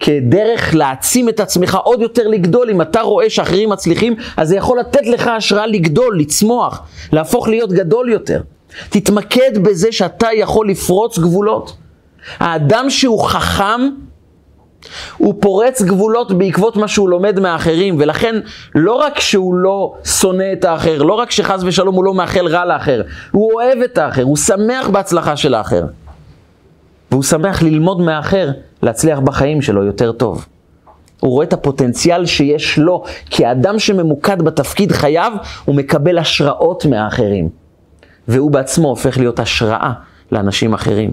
כדרך להעצים את עצמך עוד יותר לגדול. אם אתה רואה שאחרים מצליחים, אז זה יכול לתת לך השראה לגדול, לצמוח, להפוך להיות גדול יותר. תתמקד בזה שאתה יכול לפרוץ גבולות. האדם שהוא חכם, הוא פורץ גבולות בעקבות מה שהוא לומד מהאחרים, ולכן לא רק שהוא לא שונא את האחר, לא רק שחס ושלום הוא לא מאחל רע לאחר, הוא אוהב את האחר, הוא שמח בהצלחה של האחר. והוא שמח ללמוד מהאחר, להצליח בחיים שלו יותר טוב. הוא רואה את הפוטנציאל שיש לו, כי האדם שממוקד בתפקיד חייו, הוא מקבל השראות מהאחרים. והוא בעצמו הופך להיות השראה לאנשים אחרים.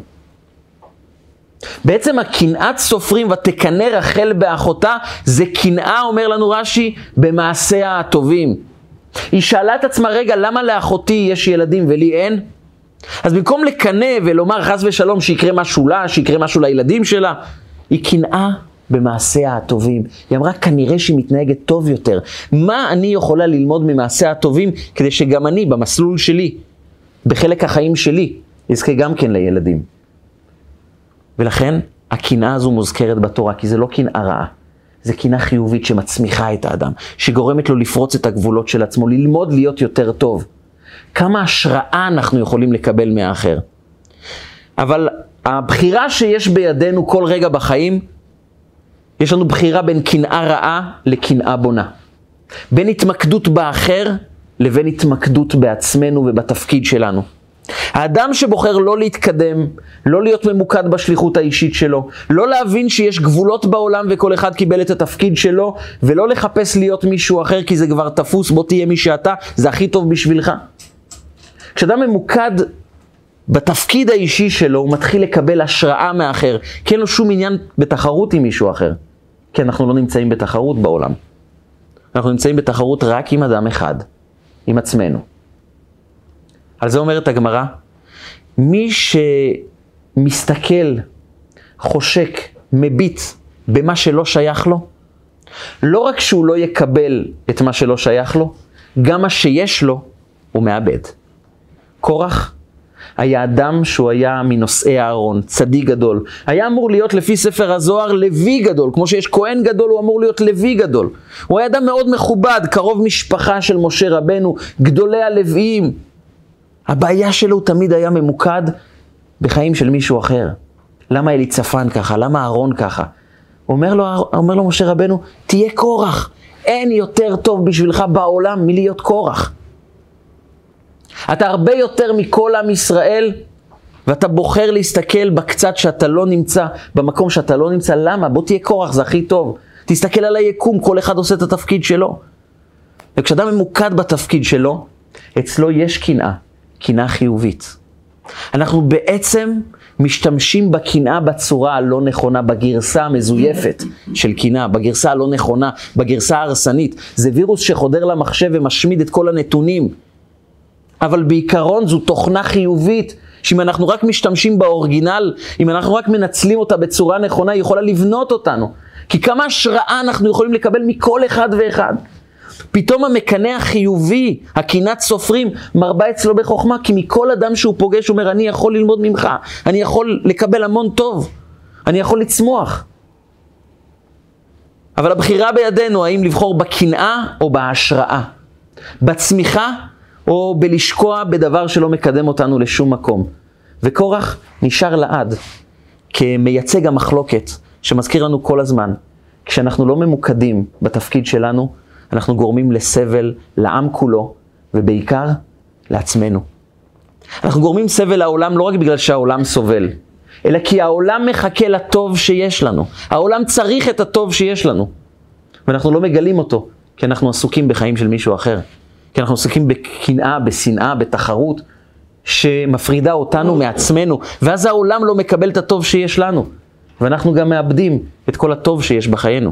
בעצם הקנאת סופרים ותקנא רחל באחותה, זה קנאה, אומר לנו רש"י, במעשיה הטובים. היא שאלה את עצמה, רגע, למה לאחותי יש ילדים ולי אין? אז במקום לקנא ולומר חס ושלום שיקרה משהו לה, שיקרה משהו לילדים שלה, היא קנאה במעשיה הטובים. היא אמרה, כנראה שהיא מתנהגת טוב יותר. מה אני יכולה ללמוד ממעשיה הטובים כדי שגם אני, במסלול שלי, בחלק החיים שלי, יזכה גם כן לילדים. ולכן הקנאה הזו מוזכרת בתורה, כי זה לא קנאה רעה. זה קנאה חיובית שמצמיחה את האדם, שגורמת לו לפרוץ את הגבולות של עצמו, ללמוד להיות יותר טוב. כמה השראה אנחנו יכולים לקבל מהאחר. אבל הבחירה שיש בידינו כל רגע בחיים, יש לנו בחירה בין קנאה רעה לקנאה בונה. בין התמקדות באחר לבין התמקדות בעצמנו ובתפקיד שלנו. האדם שבוחר לא להתקדם, לא להיות ממוקד בשליחות האישית שלו, לא להבין שיש גבולות בעולם וכל אחד קיבל את התפקיד שלו, ולא לחפש להיות מישהו אחר כי זה כבר תפוס, בוא תהיה מי שאתה, זה הכי טוב בשבילך. כשאדם ממוקד בתפקיד האישי שלו, הוא מתחיל לקבל השראה מאחר, כי אין לו שום עניין בתחרות עם מישהו אחר. כי אנחנו לא נמצאים בתחרות בעולם. אנחנו נמצאים בתחרות רק עם אדם אחד, עם עצמנו. על זה אומרת הגמרא, מי שמסתכל, חושק, מביט במה שלא שייך לו, לא רק שהוא לא יקבל את מה שלא שייך לו, גם מה שיש לו הוא מאבד. קורח היה אדם שהוא היה מנושאי הארון, צדיק גדול. היה אמור להיות לפי ספר הזוהר לוי גדול, כמו שיש כהן גדול, הוא אמור להיות לוי גדול. הוא היה אדם מאוד מכובד, קרוב משפחה של משה רבנו, גדולי הלוויים. הבעיה שלו תמיד היה ממוקד בחיים של מישהו אחר. למה אליצפן ככה? למה אהרון ככה? אומר לו, אומר לו משה רבנו, תהיה קורח. אין יותר טוב בשבילך בעולם מלהיות קורח. אתה הרבה יותר מכל עם ישראל, ואתה בוחר להסתכל בקצת שאתה לא נמצא, במקום שאתה לא נמצא. למה? בוא תהיה קורח, זה הכי טוב. תסתכל על היקום, כל אחד עושה את התפקיד שלו. וכשאדם ממוקד בתפקיד שלו, אצלו יש קנאה, קנאה חיובית. אנחנו בעצם משתמשים בקנאה בצורה הלא נכונה, בגרסה המזויפת של קנאה, בגרסה הלא נכונה, בגרסה ההרסנית. זה וירוס שחודר למחשב ומשמיד את כל הנתונים. אבל בעיקרון זו תוכנה חיובית, שאם אנחנו רק משתמשים באורגינל, אם אנחנו רק מנצלים אותה בצורה נכונה, היא יכולה לבנות אותנו. כי כמה השראה אנחנו יכולים לקבל מכל אחד ואחד. פתאום המקנא החיובי, הקינת סופרים, מרבה אצלו בחוכמה, כי מכל אדם שהוא פוגש הוא אומר, אני יכול ללמוד ממך, אני יכול לקבל המון טוב, אני יכול לצמוח. אבל הבחירה בידינו, האם לבחור בקנאה או בהשראה, בצמיחה או בלשקוע בדבר שלא מקדם אותנו לשום מקום. וקורח נשאר לעד כמייצג המחלוקת, שמזכיר לנו כל הזמן, כשאנחנו לא ממוקדים בתפקיד שלנו, אנחנו גורמים לסבל לעם כולו, ובעיקר לעצמנו. אנחנו גורמים סבל לעולם לא רק בגלל שהעולם סובל, אלא כי העולם מחכה לטוב שיש לנו. העולם צריך את הטוב שיש לנו, ואנחנו לא מגלים אותו, כי אנחנו עסוקים בחיים של מישהו אחר. כי אנחנו עסוקים בקנאה, בשנאה, בתחרות, שמפרידה אותנו מעצמנו, ואז העולם לא מקבל את הטוב שיש לנו, ואנחנו גם מאבדים את כל הטוב שיש בחיינו.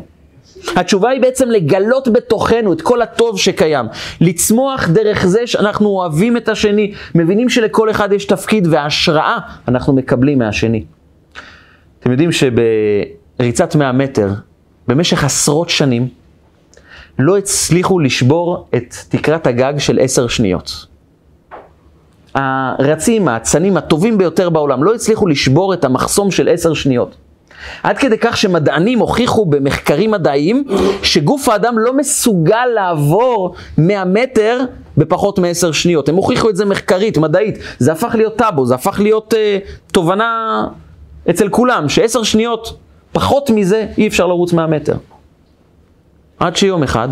התשובה היא בעצם לגלות בתוכנו את כל הטוב שקיים, לצמוח דרך זה שאנחנו אוהבים את השני, מבינים שלכל אחד יש תפקיד והשראה אנחנו מקבלים מהשני. אתם יודעים שבריצת 100 מטר, במשך עשרות שנים, לא הצליחו לשבור את תקרת הגג של עשר שניות. הרצים, האצנים הטובים ביותר בעולם, לא הצליחו לשבור את המחסום של עשר שניות. עד כדי כך שמדענים הוכיחו במחקרים מדעיים שגוף האדם לא מסוגל לעבור 100 מטר בפחות מ-10 שניות. הם הוכיחו את זה מחקרית, מדעית. זה הפך להיות טאבו, זה הפך להיות uh, תובנה אצל כולם, ש-10 שניות, פחות מזה, אי אפשר לרוץ 100 מטר. עד שיום אחד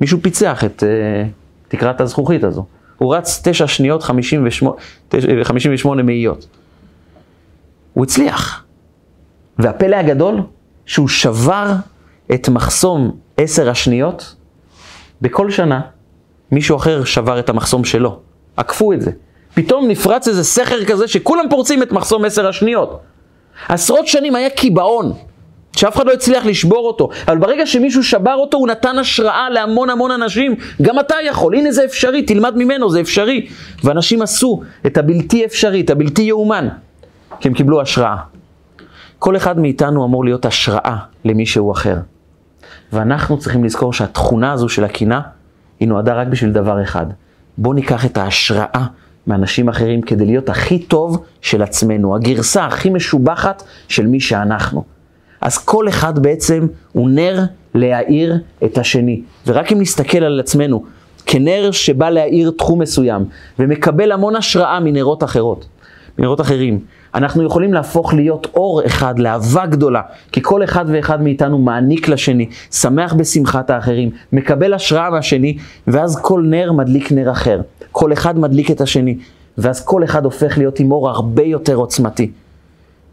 מישהו פיצח את uh, תקרת הזכוכית הזו. הוא רץ 9 שניות 58, 58 מאיות. הוא הצליח. והפלא הגדול, שהוא שבר את מחסום עשר השניות, בכל שנה מישהו אחר שבר את המחסום שלו. עקפו את זה. פתאום נפרץ איזה סכר כזה שכולם פורצים את מחסום עשר השניות. עשרות שנים היה קיבעון, שאף אחד לא הצליח לשבור אותו, אבל ברגע שמישהו שבר אותו הוא נתן השראה להמון המון אנשים, גם אתה יכול, הנה זה אפשרי, תלמד ממנו, זה אפשרי. ואנשים עשו את הבלתי אפשרי, את הבלתי יאומן, כי הם קיבלו השראה. כל אחד מאיתנו אמור להיות השראה למישהו אחר. ואנחנו צריכים לזכור שהתכונה הזו של הקינה, היא נועדה רק בשביל דבר אחד. בואו ניקח את ההשראה מאנשים אחרים כדי להיות הכי טוב של עצמנו, הגרסה הכי משובחת של מי שאנחנו. אז כל אחד בעצם הוא נר להאיר את השני. ורק אם נסתכל על עצמנו כנר שבא להאיר תחום מסוים, ומקבל המון השראה מנרות אחרות, מנרות אחרים, אנחנו יכולים להפוך להיות אור אחד, לאהבה גדולה, כי כל אחד ואחד מאיתנו מעניק לשני, שמח בשמחת האחרים, מקבל השראה מהשני, ואז כל נר מדליק נר אחר. כל אחד מדליק את השני, ואז כל אחד הופך להיות עם אור הרבה יותר עוצמתי.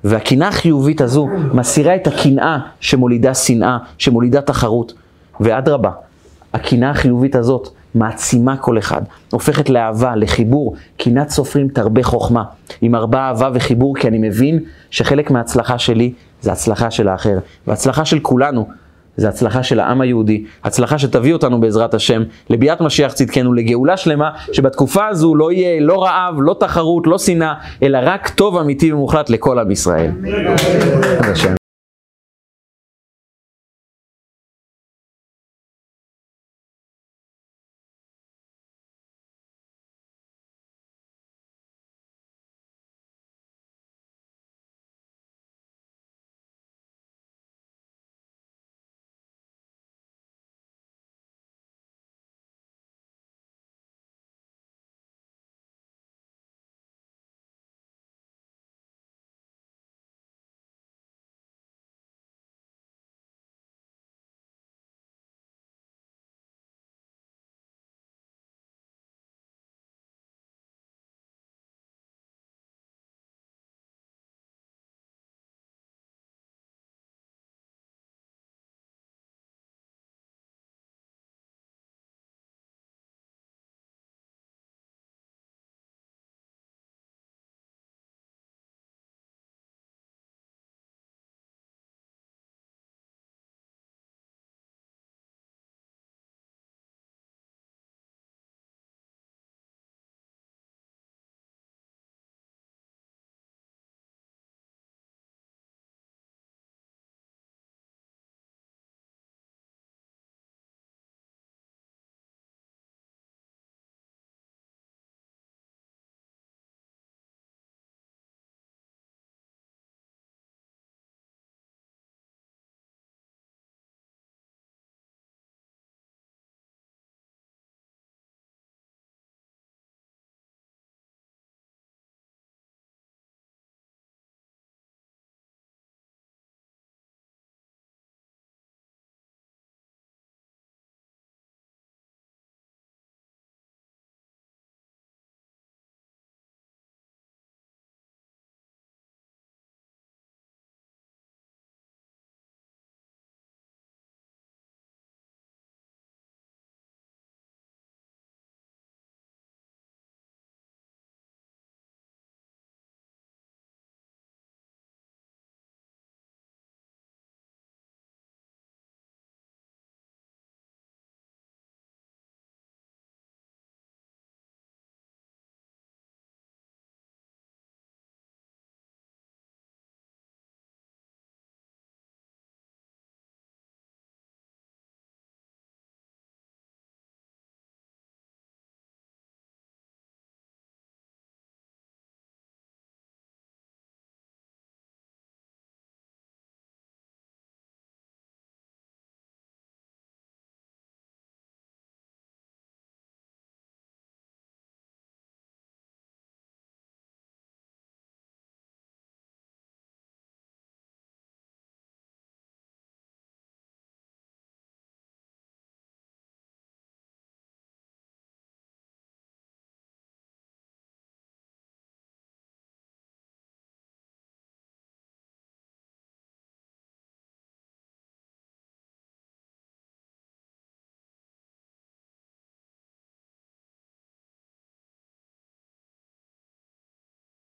והקנאה החיובית הזו מסירה את הקנאה שמולידה שנאה, שמולידה תחרות. ואדרבה, הקנאה החיובית הזאת מעצימה כל אחד, הופכת לאהבה, לחיבור. קנאת סופרים תרבה חוכמה. עם הרבה אהבה וחיבור, כי אני מבין שחלק מההצלחה שלי זה הצלחה של האחר. והצלחה של כולנו זה הצלחה של העם היהודי, הצלחה שתביא אותנו בעזרת השם לביאת משיח צדקנו, לגאולה שלמה, שבתקופה הזו לא יהיה לא רעב, לא תחרות, לא שנאה, אלא רק טוב אמיתי ומוחלט לכל עם ישראל.